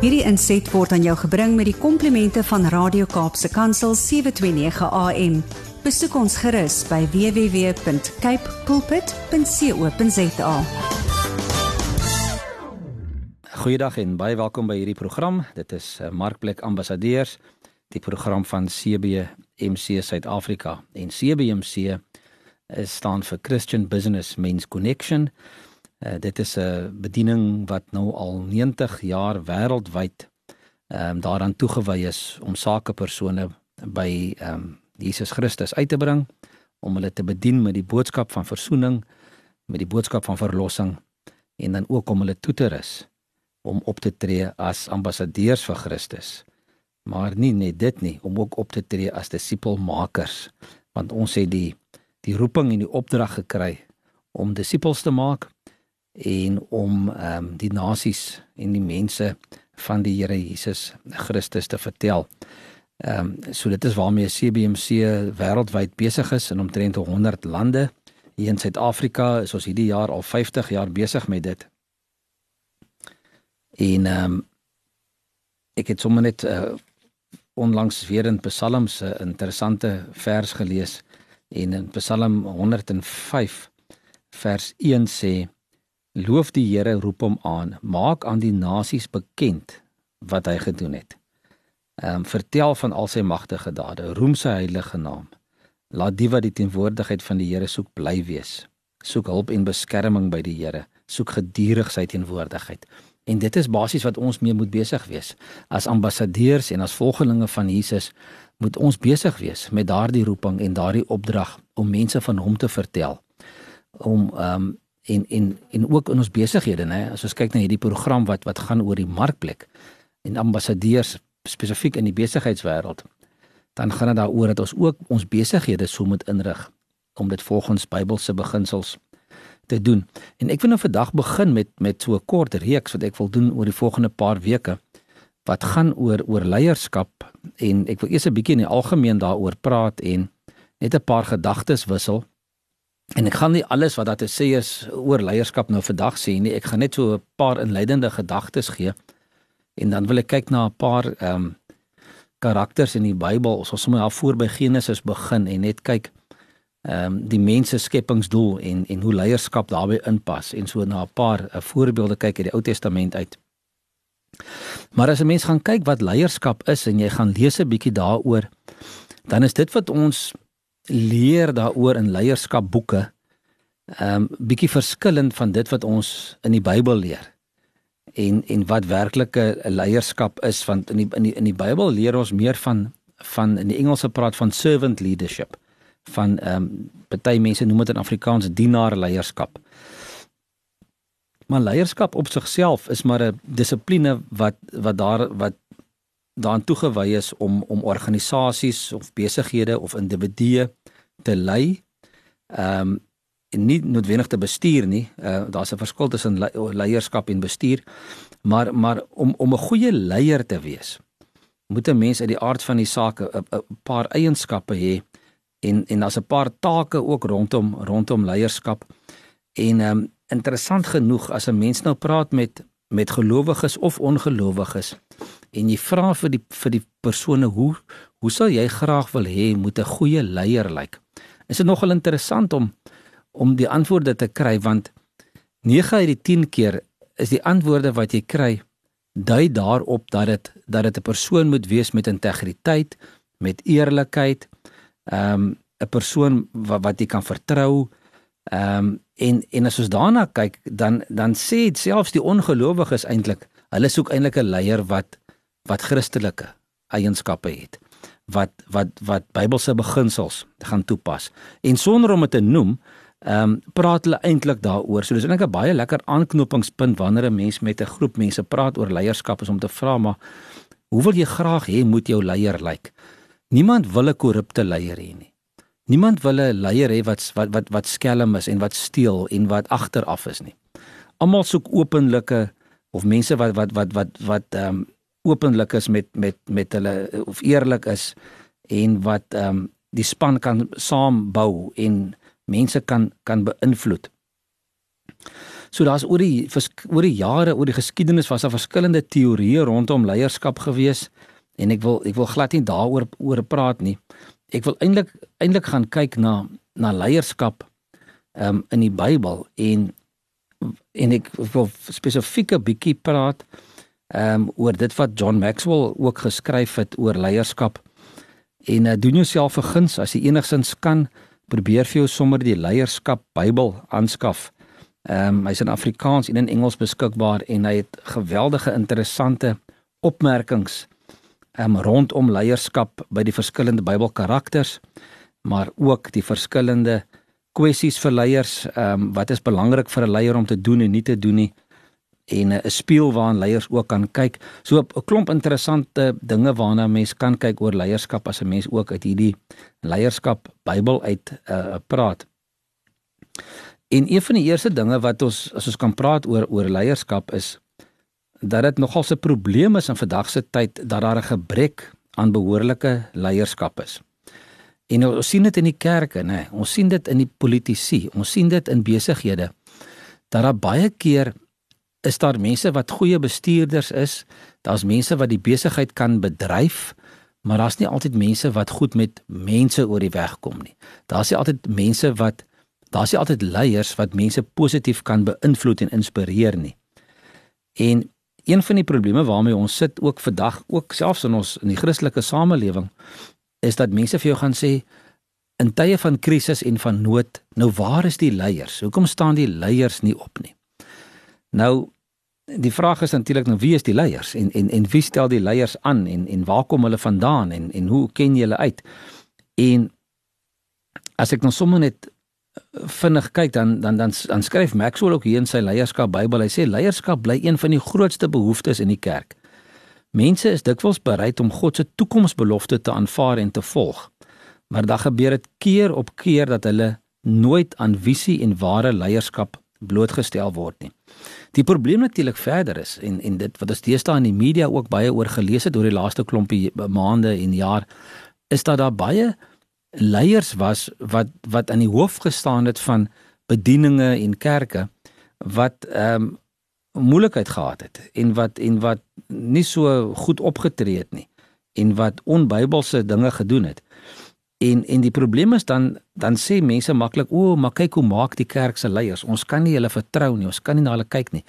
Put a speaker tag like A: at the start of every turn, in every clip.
A: Hierdie inset word aan jou gebring met die komplimente van Radio Kaapse Kansel 729 AM. Besoek ons gerus by www.cape pulpit.co.za.
B: Goeiedag en baie welkom by hierdie program. Dit is eh, Markplek Ambassadeurs, die program van CBMC Suid-Afrika. En CBMC is staan vir Christian Business Men's Connection. Uh, dit is 'n bediening wat nou al 90 jaar wêreldwyd ehm um, daaraan toegewy is om sakepersone by ehm um, Jesus Christus uit te bring om hulle te bedien met die boodskap van verzoening, met die boodskap van verlossing en dan ook om hulle toe te rus om op te tree as ambassadeurs vir Christus. Maar nie net dit nie, om ook op te tree as disipelmakers, want ons het die die roeping en die opdrag gekry om disippels te maak en om ehm um, die nasies en die mense van die Here Jesus Christus te vertel. Ehm um, so dit is waarmee CBMC wêreldwyd besig is in omtrent 100 lande. Hier in Suid-Afrika is ons hierdie jaar al 50 jaar besig met dit. En ehm um, ek het sommer net uh, onlangs weer in Psalms 'n interessante vers gelees en in Psalm 105 vers 1 sê Loof die Here, roep hom aan, maak aan die nasies bekend wat hy gedoen het. Ehm um, vertel van al sy magtige dade, roem sy heilige naam. Laat die wat die teenwoordigheid van die Here soek bly wees. Soek hulp en beskerming by die Here, soek gedurig sy teenwoordigheid. En dit is basies wat ons mee moet besig wees. As ambassadeurs en as volgelinge van Jesus moet ons besig wees met daardie roeping en daardie opdrag om mense van hom te vertel om ehm um, en en en ook in ons besighede nê as ons kyk na hierdie program wat wat gaan oor die markplek en ambassadeurs spesifiek in die besigheidswêreld dan gaan dit daaroor dat ons ook ons besighede so moet inrig om dit volgens Bybelse beginsels te doen. En ek wil nou vandag begin met met so 'n kort reeks wat ek wil doen oor die volgende paar weke wat gaan oor oor leierskap en ek wil eers 'n bietjie in die algemeen daaroor praat en net 'n paar gedagtes wissel En ek gaan nie alles wat daar te sê is oor leierskap nou vandag sê nie. Ek gaan net so 'n paar inleidende gedagtes gee. En dan wil ek kyk na 'n paar ehm um, karakters in die Bybel. Ons sal sommer al voor by Genesis begin en net kyk ehm um, die mens se skepingsdoel en en hoe leierskap daarbey inpas en so na 'n paar uh, voorbeelde kyk uit die Ou Testament uit. Maar as 'n mens gaan kyk wat leierskap is en jy gaan lees 'n bietjie daaroor, dan is dit wat ons leer daaroor in leierskapboeke ehm um, bietjie verskillend van dit wat ons in die Bybel leer. En en wat werklike leierskap is want in die in die in die Bybel leer ons meer van van in die Engelse praat van servant leadership van ehm um, party mense noem dit in Afrikaans dienaar leierskap. Maar leierskap op sigself is maar 'n dissipline wat wat daar wat daaraan toegewy is om om organisasies of besighede of individue te lei. Ehm um, en nie noodwendig te bestuur nie. Uh, Daar's 'n verskil tussen le leierskap en bestuur. Maar maar om om 'n goeie leier te wees, moet 'n mens uit die aard van die saak 'n paar eienskappe hê en en daar's 'n paar take ook rondom rondom leierskap. En ehm um, interessant genoeg as 'n mens nou praat met met gelowiges of ongelowiges en jy vra vir die vir die persone hoe hoe sou jy graag wil hê moet 'n goeie leier lyk? Is dit nogal interessant om om die antwoorde te kry want 9 uit die 10 keer is die antwoorde wat jy kry dui daarop dat dit dat dit 'n persoon moet wees met integriteit, met eerlikheid, ehm um, 'n persoon wat wat jy kan vertrou. Ehm um, en en as ons daarna kyk dan dan sê dit selfs die ongelowiges eintlik, hulle soek eintlik 'n leier wat wat Christelike eienskappe het wat wat wat Bybelse beginsels gaan toepas. En sonder om dit te noem, ehm um, praat hulle eintlik daaroor. So dis eintlik 'n baie lekker aanknopingspunt wanneer 'n mens met 'n groep mense praat oor leierskap is om te vra maar hoe wil jy graag hê moet jou leier lyk? Niemand wil 'n korrupte leier hê nie. Niemand wil 'n leier hê wat wat wat wat skelm is en wat steel en wat agteraf is nie. Almal soek openlike of mense wat wat wat wat wat ehm um, openlik is met met met hulle of eerlik is en wat ehm um, die span kan saam bou en mense kan kan beïnvloed. So daar's oor die oor die jare, oor die geskiedenis was daar verskillende teorieë rondom leierskap gewees en ek wil ek wil glad nie daaroor oor praat nie. Ek wil eintlik eintlik gaan kyk na na leierskap um, in die Bybel en en ek wil spesifiek 'n bietjie praat ehm um, oor dit wat John Maxwell ook geskryf het oor leierskap. En uh, doen jouself 'n guns as jy enigsins kan, probeer vir jou sommer die leierskap Bybel aanskaf. Ehm um, hy's in Afrikaans en in Engels beskikbaar en hy het geweldige interessante opmerkings ehm um, rondom leierskap by die verskillende Bybelkarakters, maar ook die verskillende kwessies vir leiers, ehm um, wat is belangrik vir 'n leier om te doen en nie te doen nie en 'n spieël waarna leiers ook kan kyk. So 'n klomp interessante dinge waarna mens kan kyk oor leierskap as 'n mens ook uit hierdie leierskap Bybel uit uh, praat. En een van die eerste dinge wat ons as ons kan praat oor oor leierskap is dat dit nogal 'n probleem is in vandag se tyd dat daar 'n gebrek aan behoorlike leierskap is. En ons sien dit in die kerke, nê. Ons sien dit in die politici, ons sien dit in besighede dat daar baie keer is daar mense wat goeie bestuurders is. Daar's mense wat die besigheid kan bedryf, maar daar's nie altyd mense wat goed met mense oor die weg kom nie. Daar's nie altyd mense wat daar's nie altyd leiers wat mense positief kan beïnvloed en inspireer nie. En een van die probleme waarmee ons sit ook vandag, ook selfs in ons in die Christelike samelewing, is dat mense vir jou gaan sê in tye van krisis en van nood, nou waar is die leiers? Hoekom staan die leiers nie op nie? Nou die vraag is natuurlik nou wie is die leiers en en en wie stel die leiers aan en en waar kom hulle vandaan en en hoe ken jy hulle uit? En as ek nou sommer net eh, vinnig kyk dan dan dan dan skryf Maxwell ook hier in sy leierskap Bybel. Hy sê leierskap bly een van die grootste behoeftes in die kerk. Mense is dikwels bereid om God se toekomsbelofte te aanvaar en te volg. Maar dan gebeur dit keer op keer dat hulle nooit aan visie en ware leierskap blootgestel word nie. Die probleem natuurlik verder is en en dit wat ons deesdae in die media ook baie oor gelees het oor die laaste klompie maande en jaar is dat daar baie leiers was wat wat aan die hoof gestaan het van bedieninge en kerke wat ehm um, moeilikheid gehad het en wat en wat nie so goed opgetree het nie en wat onbybelse dinge gedoen het. En en die probleem is dan dan sê mense maklik, "O, maar kyk hoe maak die kerk se leiers. Ons kan nie hulle vertrou nie. Ons kan nie na hulle kyk nie."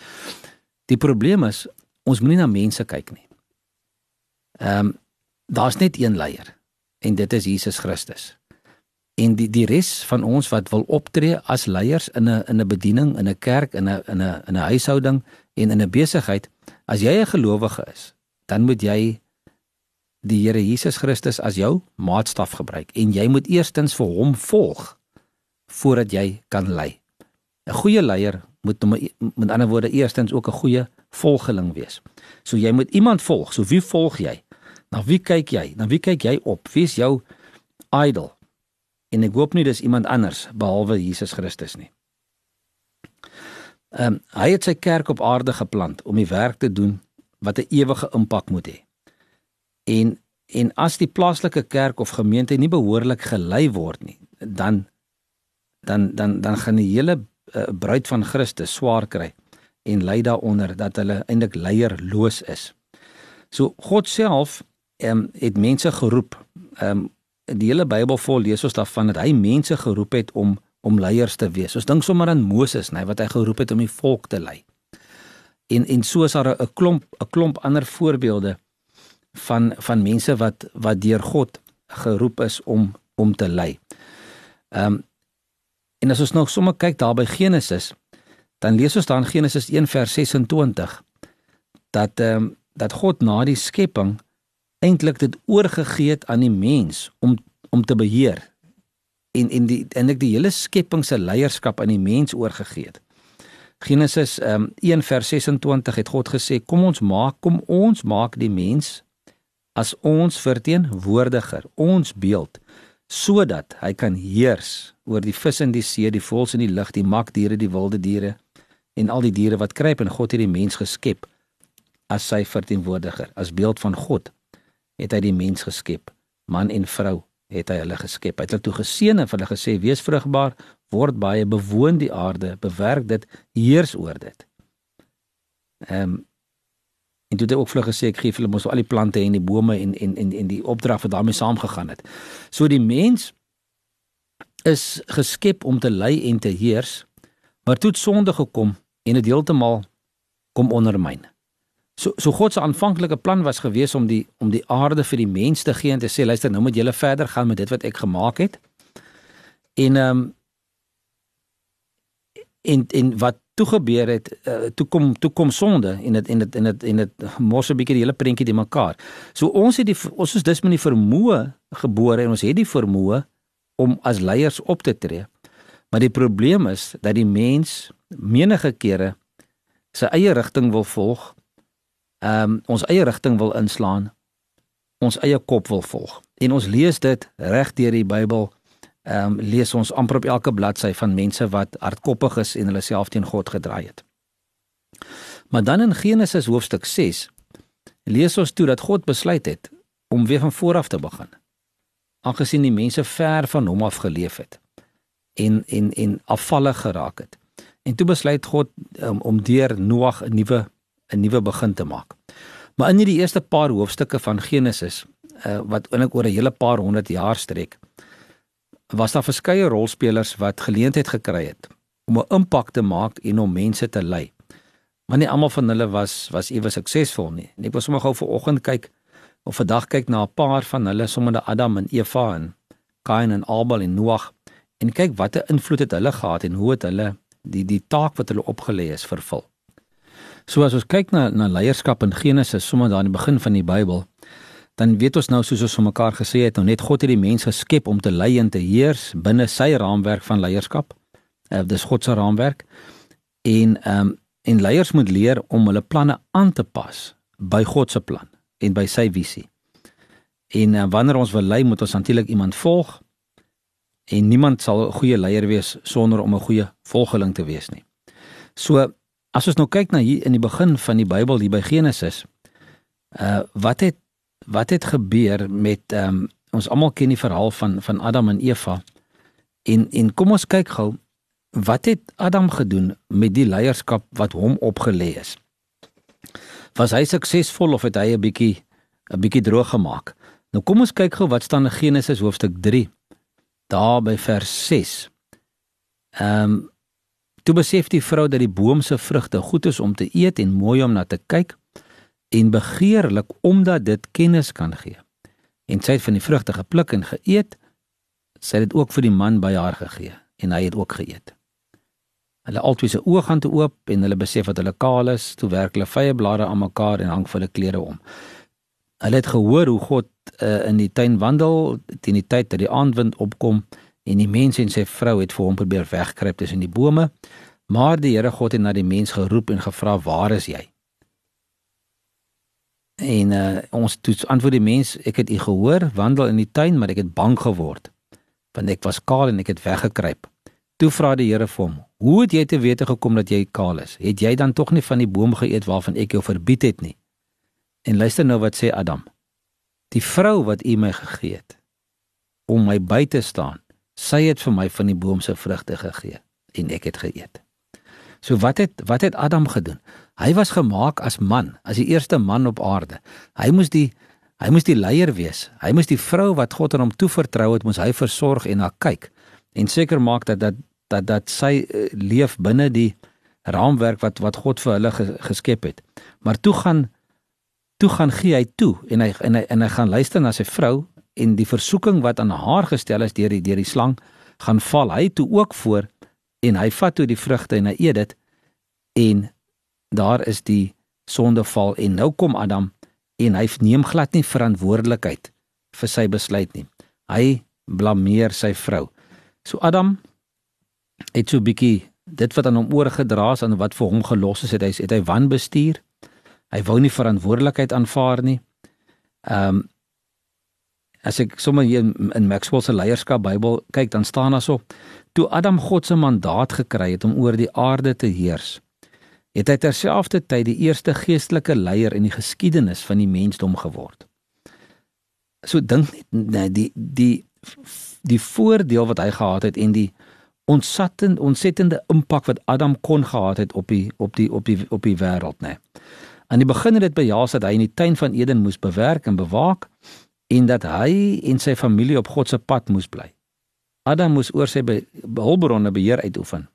B: Die probleem is ons moenie na mense kyk nie. Ehm um, daar's net een leier en dit is Jesus Christus. En die die res van ons wat wil optree as leiers in 'n in 'n bediening, in 'n kerk, in 'n in 'n in 'n huishouding en in 'n besigheid, as jy 'n gelowige is, dan moet jy die Here Jesus Christus as jou maatstaf gebruik en jy moet eerstens vir hom volg voordat jy kan lei. 'n Goeie leier moet met ander woorde eerstens ook 'n goeie volgeling wees. So jy moet iemand volg. So wie volg jy? Na wie kyk jy? Na wie kyk jy op? Wie is jou idol? En ek hoop nie dis iemand anders behalwe Jesus Christus nie. Ehm um, hy het sy kerk op aarde geplant om die werk te doen wat 'n ewige impak moet hê. En en as die plaaslike kerk of gemeente nie behoorlik gelei word nie, dan dan dan dan gaan die hele uh, bruid van Christus swaar kry en ly daaronder dat hulle eintlik leierloos is. So God self ehm um, het mense geroep. Ehm um, die hele Bybel vol lees ons daarvan dat hy mense geroep het om om leiers te wees. Ons dink sommer aan Moses, nee, wat hy geroep het om die volk te lei. En en so is daar 'n klomp 'n klomp ander voorbeelde van van mense wat wat deur God geroep is om om te lei. Ehm um, en as ons nou sommer kyk daar by Genesis, dan lees ons dan Genesis 1 vers 26 dat ehm um, dat God na die skepping eintlik dit oorgegee het aan die mens om om te beheer en en die eintlik die hele skepping se leierskap aan die mens oorgegee het. Genesis um, 1 vers 26 het God gesê kom ons maak kom ons maak die mens as ons verteenwoordiger, ons beeld, sodat hy kan heers oor die vis in die see, die voëls in die lug, die makdiere, die wilde diere en al die diere wat kruip en God het die mens geskep as sy verteenwoordiger, as beeld van God het hy die mens geskep, man en vrou het hy hulle geskep. Hy het hulle toe geseën en hulle gesê wees vrugbaar, word baie bewoon die aarde, bewerk dit, heers oor dit. Ehm um, en toe het hy ook vlug gesê ek gee vir hulle mos al die plante en die bome en en en en die opdrag wat daarmee saamgegaan het. So die mens is geskep om te lei en te heers, maar toe het sonde gekom en dit heeltemal kom ondermyn. So so God se aanvanklike plan was gewees om die om die aarde vir die mens te gee en te sê luister nou moet julle verder gaan met dit wat ek gemaak het. En ehm um, en en wat toe gebeur het uh, toe kom toe kom sonde en dit en dit en dit en dit mos 'n bietjie die hele prentjie die mekaar. So ons het die ons is dus met die vermoë gebore en ons het die vermoë om as leiers op te tree. Maar die probleem is dat die mens menige kere sy eie rigting wil volg. Ehm um, ons eie rigting wil inslaan. Ons eie kop wil volg. En ons lees dit reg deur die Bybel ehm um, lees ons amper op elke bladsy van mense wat hardkoppig is en hulle self teen God gedraai het. Maar dan in Genesis hoofstuk 6 lees ons toe dat God besluit het om weer van voor af te begin. Aangesien die mense ver van hom af geleef het en en en afvallig geraak het. En toe besluit God um, om deur Noag 'n nuwe 'n nuwe begin te maak. Maar in hierdie eerste paar hoofstukke van Genesis uh, wat eintlik oor 'n hele paar honderd jaar strek, was daar verskeie rolspelers wat geleentheid gekry het om 'n impak te maak en om mense te lei. Maar nie almal van hulle was was ewe suksesvol nie. Ek was sommer gou vanoggend kyk of vandag kyk na 'n paar van hulle, sommige Adam en Eva en Kain en Abel en Noag en kyk watter invloed het hulle gehad en hoe het hulle die die taak wat hulle opgelê is vervul. So as ons kyk na na leierskap in Genesis, sommer daar in die begin van die Bybel, dan weet ons nou soos ons vir mekaar gesê het, nou net God het die mens geskep om te lei en te heers binne sy raamwerk van leierskap. Uh, dis God se raamwerk. En ehm um, en leiers moet leer om hulle planne aan te pas by God se plan en by sy visie. En uh, wanneer ons wil lei, moet ons natuurlik iemand volg. En niemand sal 'n goeie leier wees sonder om 'n goeie volgeling te wees nie. So as ons nou kyk na hier in die begin van die Bybel hier by Genesis, uh wat het wat het gebeur met ehm um, ons almal ken die verhaal van van Adam en Eva. En en kom ons kyk gou wat het Adam gedoen met die leierskap wat hom opgelê is. Was hy suksesvol of het hy 'n bietjie 'n bietjie droog gemaak? Nou kom ons kyk gou wat staan in Genesis hoofstuk 3 daar by vers 6. Ehm um, toe besef die vrou dat die boom se vrugte goed is om te eet en mooi om na te kyk en begeerlik omdat dit kennis kan gee. En sy het van die vrugte gepluk en geëet. Sy het dit ook vir die man by haar gegee en hy het ook geëet. Hulle albei se oë gaan toe oop en hulle besef dat hulle kaal is, toe werk hulle vye blare aan mekaar en hang vir hulle klere om. Hulle het gehoor hoe God uh, in die tuin wandel teen die tyd dat die aandwind opkom en die mens en sy vrou het vir hom probeer wegkruip tussen die bome. Maar die Here God het na die mens geroep en gevra: "Waar is jy?" En uh, ons toets antwoord die mens, ek het u gehoor wandel in die tuin, maar ek het bang geword want ek was kaal en ek het weggekruip. Toe vra die Here vir hom: "Hoe het jy te wete gekom dat jy kaal is? Het jy dan tog nie van die boom geëet waarvan ek jou verbied het nie?" En luister nou wat sê Adam: "Die vrou wat u my gegee het om my by te staan, sy het vir my van die boom se vrugte gegee en ek het geëet." So wat het wat het Adam gedoen? Hy was gemaak as man, as die eerste man op aarde. Hy moes die hy moes die leier wees. Hy moes die vrou wat God aan hom toevertrou het, moes hy versorg en na kyk en seker maak dat dat dat dat sy uh, leef binne die raamwerk wat wat God vir hulle geskep het. Maar toe gaan toe gaan gee hy toe en hy en hy en hy gaan luister na sy vrou en die versoeking wat aan haar gestel is deur die deur die slang gaan val hy toe ook voor en hy vat toe die vrugte en hy eet dit en daar is die sondeval en nou kom Adam en hy neem glad nie verantwoordelikheid vir sy besluit nie. Hy blameer sy vrou. So Adam het so 'n bietjie dit wat aan hom oorgedra is aan wat vir hom gelos is, het hy het hy wanbestuur. Hy wou nie verantwoordelikheid aanvaar nie. Ehm um, as ek sommer hier in Maxwell se leierskap Bybel kyk, dan staan daar so: Toe Adam God se mandaat gekry het om oor die aarde te heers, het hy terselfdertyd die eerste geestelike leier in die geskiedenis van die mensdom geword. So dink net nee, die die die voordeel wat hy gehad het en die ontsettend ontsettende impak wat Adam kon gehad het op die op die op die op die wêreld, né? Aan die begin het dit bejaas dat hy in die tuin van Eden moes bewerk en bewaak en dat hy en sy familie op God se pad moes bly. Adam moes oor sy hulpbronne beheer uitoefen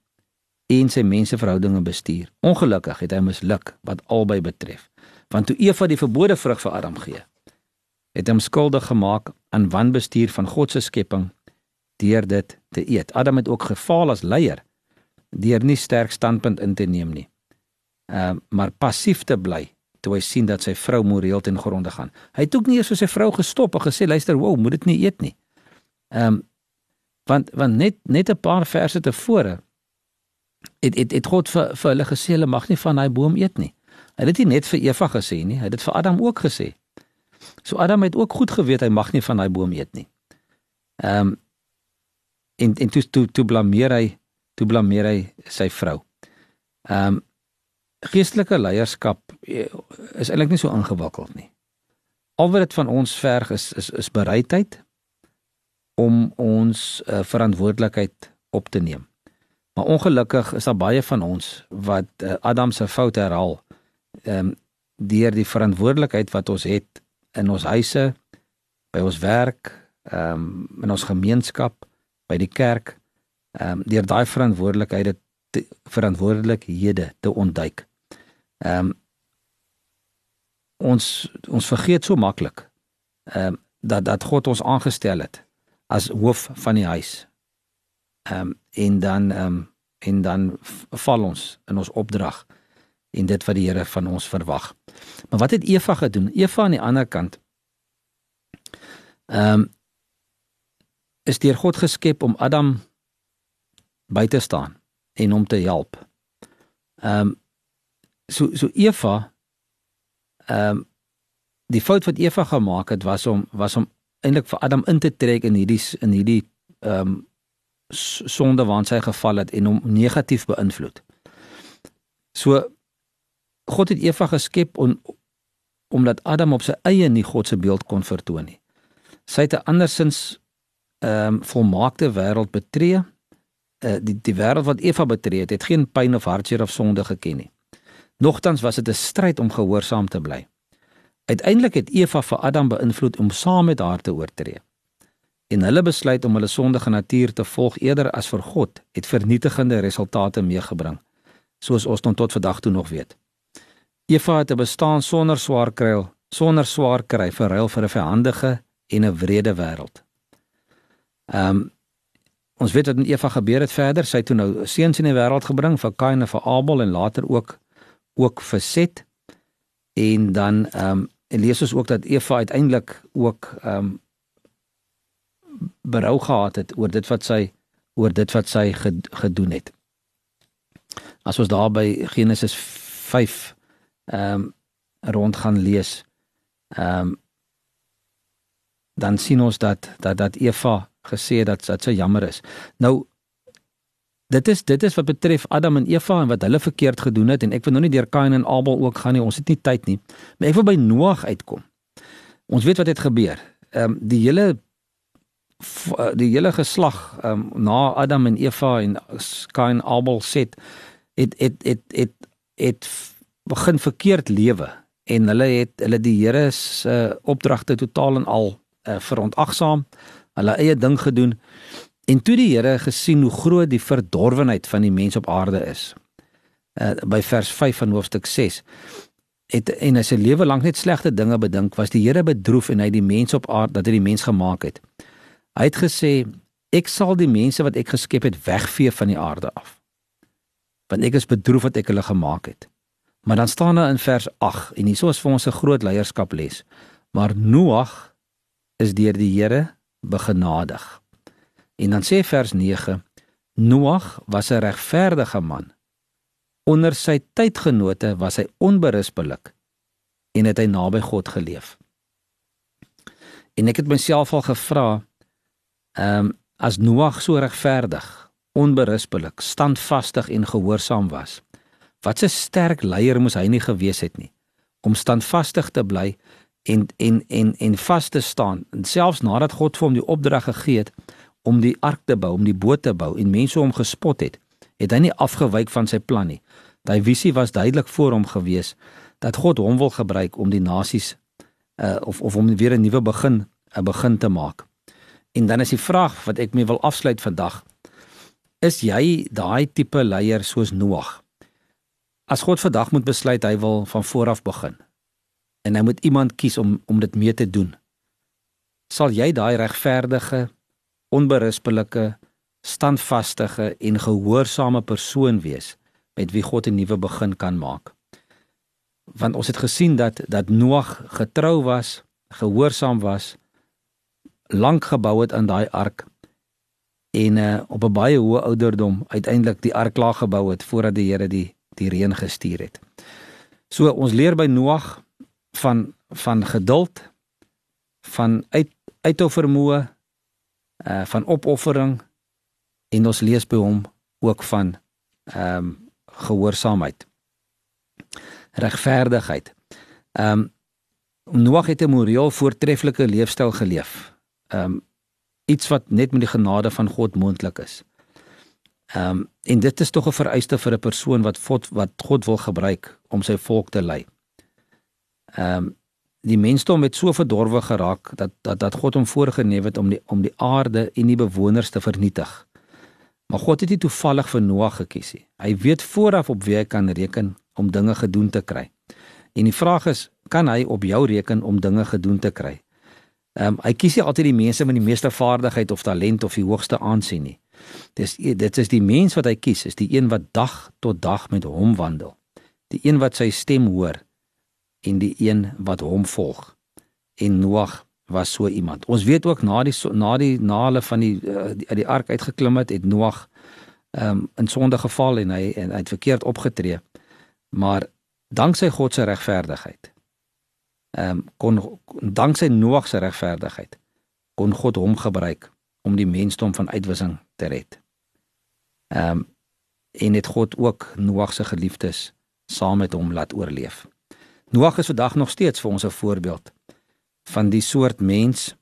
B: en sy menseverhoudinge bestuur. Ongelukkig het hy misluk wat albei betref. Want toe Eva die verbode vrug vir Adam gee, het hom skuldig gemaak aan wanbestuur van God se skepping deur dit te eet. Adam het ook gefaal as leier deur nie sterk standpunt in te neem nie. Ehm uh, maar passief te bly toe hy sien dat sy vrou moreel ten gronde gaan. Hy het ook nie eers vir sy vrou gestop en gesê luister, wow, moet dit nie eet nie. Ehm um, want want net net 'n paar verse tevore het het het God vir vir hulle gesê hulle mag nie van daai boom eet nie. Hy het dit nie net vir Eva gesê nie, hy het dit vir Adam ook gesê. So Adam het ook goed geweet hy mag nie van daai boom eet nie. Ehm um, en en toe toe toe blameer hy toe blameer hy sy vrou. Ehm um, geestelike leierskap eh, is eintlik nie so ingewikkeld nie. Al wat dit van ons verg is is is bereidheid om ons uh, verantwoordelikheid op te neem. Maar ongelukkig is daar baie van ons wat uh, Adam se foute herhaal. Ehm um, deur die verantwoordelikheid wat ons het in ons huise, by ons werk, ehm um, in ons gemeenskap, by die kerk, ehm um, deur daai verantwoordelikhede te, verantwoordelikhede te ontduik. Ehm um, ons ons vergeet so maklik ehm um, dat dat God ons aangestel het as hoof van die huis. Ehm um, en dan ehm um, en dan val ons in ons opdrag en dit wat die Here van ons verwag. Maar wat het Eva gedoen? Eva aan die ander kant ehm um, is deur God geskep om Adam by te staan en hom te help. Ehm um, so so Eva ehm um, die fout wat Eva gemaak het was om was om eintlik vir Adam in te trek in hierdie in hierdie ehm um, sonde waarin hy geval het en hom negatief beïnvloed. So God het Eva geskep om omdat Adam op sy eie nie God se beeld kon vertoon nie. Sy het 'n andersins ehm um, volmaakte wêreld betree. Uh, die die wêreld wat Eva betree het, het geen pyn of hartseer of sonde geken nie. Nogtans was dit 'n stryd om gehoorsaam te bly. Uiteindelik het Eva vir Adam beïnvloed om saam met haar te oortree en hulle besluit om hulle sondige natuur te volg eerder as vir God het vernietigende resultate meegebring soos ons tot vandag toe nog weet. Eva het 'n bestaan sonder swaar kry, sonder swaar kry vir ruil vir 'n verhandige en 'n wrede wêreld. Um, ons weet met Eva gebeur het verder. Sy het toe nou seuns in die wêreld gebring vir Kain en vir Abel en later ook ook vir Set. En dan ehm um, en lees ons ook dat Eva uiteindelik ook ehm um, berou gehad het oor dit wat sy oor dit wat sy gedoen het. As ons daar by Genesis 5 ehm um, rond gaan lees, ehm um, dan sien ons dat dat dat Eva gesê het dat dat sy jammer is. Nou dit is dit is wat betref Adam en Eva en wat hulle verkeerd gedoen het en ek wil nou nie deur Kain en Abel ook gaan nie. Ons het nie tyd nie. Maar ek wil by Noag uitkom. Ons weet wat het gebeur. Ehm um, die hele die hele geslag um, na Adam en Eva en Kain Abel set het het het het het begin verkeerd lewe. En hulle het hulle die Here se uh, opdragte totaal en al uh, verontagsaam hulle eie ding gedoen. En toe die Here gesien hoe groot die verdorwenheid van die mens op aarde is uh, by vers 5 van hoofstuk 6 het en as 'n lewe lank net slegte dinge bedink was die Here bedroef en hy die mens op aarde dat hy die mens gemaak het Hy het gesê ek sal die mense wat ek geskep het wegvee van die aarde af. Want ek is bedroef wat ek hulle gemaak het. Maar dan staan daar in vers 8 en hieso is vir ons 'n groot leierskap les. Maar Noag is deur die Here begenadig. En dan sê vers 9 Noag was 'n regverdige man. Onder sy tydgenote was hy onberispelik en het hy naby God geleef. En ek het myself al gevra Ehm um, as Noag so regverdig, onberispelik, standvastig en gehoorsaam was, wat 'n sterk leier moes hy nie gewees het nie om standvastig te bly en en en en vas te staan, en selfs nadat God vir hom die opdrag gegee het om die ark te bou, om die boot te bou en mense hom gespot het, het hy nie afgewyk van sy plan nie. Daai visie was duidelik voor hom gewees dat God hom wil gebruik om die nasies uh of of om weer 'n nuwe begin 'n begin te maak. En dan is die vraag wat ek mee wil afsluit vandag. Is jy daai tipe leier soos Noag? As God vandag moet besluit hy wil van voor af begin en hy moet iemand kies om om dit mee te doen. Sal jy daai regverdige, onberispelike, standvaste en gehoorsame persoon wees met wie God 'n nuwe begin kan maak? want ons het gesien dat dat Noag getrou was, gehoorsaam was, lank gebou het aan daai ark en uh, op 'n baie hoë ouderdom uiteindelik die ark klaar gebou het voordat die Here die die reën gestuur het. So ons leer by Noag van van geduld, van uit uithou vermoë, uh van opoffering en ons lees by hom ook van ehm um, gehoorsaamheid regverdigheid. Ehm um, Noag het 'n moreel voortreffelike leefstyl geleef. Ehm um, iets wat net met die genade van God moontlik is. Ehm um, en dit is tog 'n vereiste vir 'n persoon wat God wat God wil gebruik om sy volk te lei. Ehm um, die mensdom het so verdorwe geraak dat dat dat God hom voorgeneem het om die om die aarde en die bewoners te vernietig. Maar God het nie toevallig vir Noag gekies nie. Hy weet vooraf op wie hy kan reken om dinge gedoen te kry. En die vraag is, kan hy op jou reken om dinge gedoen te kry? Ehm um, hy kies nie altyd die mense met die meeste vaardigheid of talent of die hoogste aansien nie. Dis dit is die mens wat hy kies, is die een wat dag tot dag met hom wandel. Die een wat sy stem hoor en die een wat hom volg. En Noag was so iemand. Ons weet ook na die na die na hulle van die uit die, die ark uitgeklim het, het Noag ehm um, in sonde geval en hy en hy het verkeerd opgetree. Maar danksy God se regverdigheid. Ehm um, kon danksy Noag se regverdigheid kon God hom gebruik om die mensdom van uitwissing te red. Ehm um, en het God ook Noag se geliefdes saam met hom laat oorleef. Noag is vandag nog steeds vir ons 'n voorbeeld van die soort mens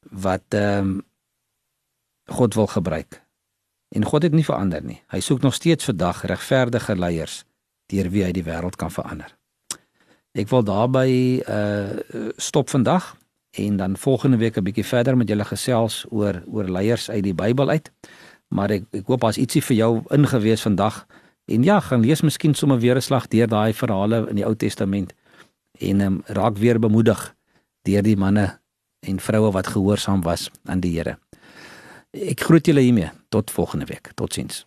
B: wat ehm um, God wil gebruik. En God het nie verander nie. Hy soek nog steeds vandag regverdige leiers deur wie hy die wêreld kan verander. Ek wil daarby uh stop vandag en dan volgende week 'n bietjie verder met julle gesels oor oor leiers uit die Bybel uit. Maar ek ek hoop as ietsie vir jou ingewees vandag en ja, gaan lees miskien sommer weer 'n slag deur daai verhale in die Ou Testament en um, raak weer bemoedig deur die manne en vroue wat gehoorsaam was aan die Here. Ek groet julle hiermee tot volgende week. Totsiens.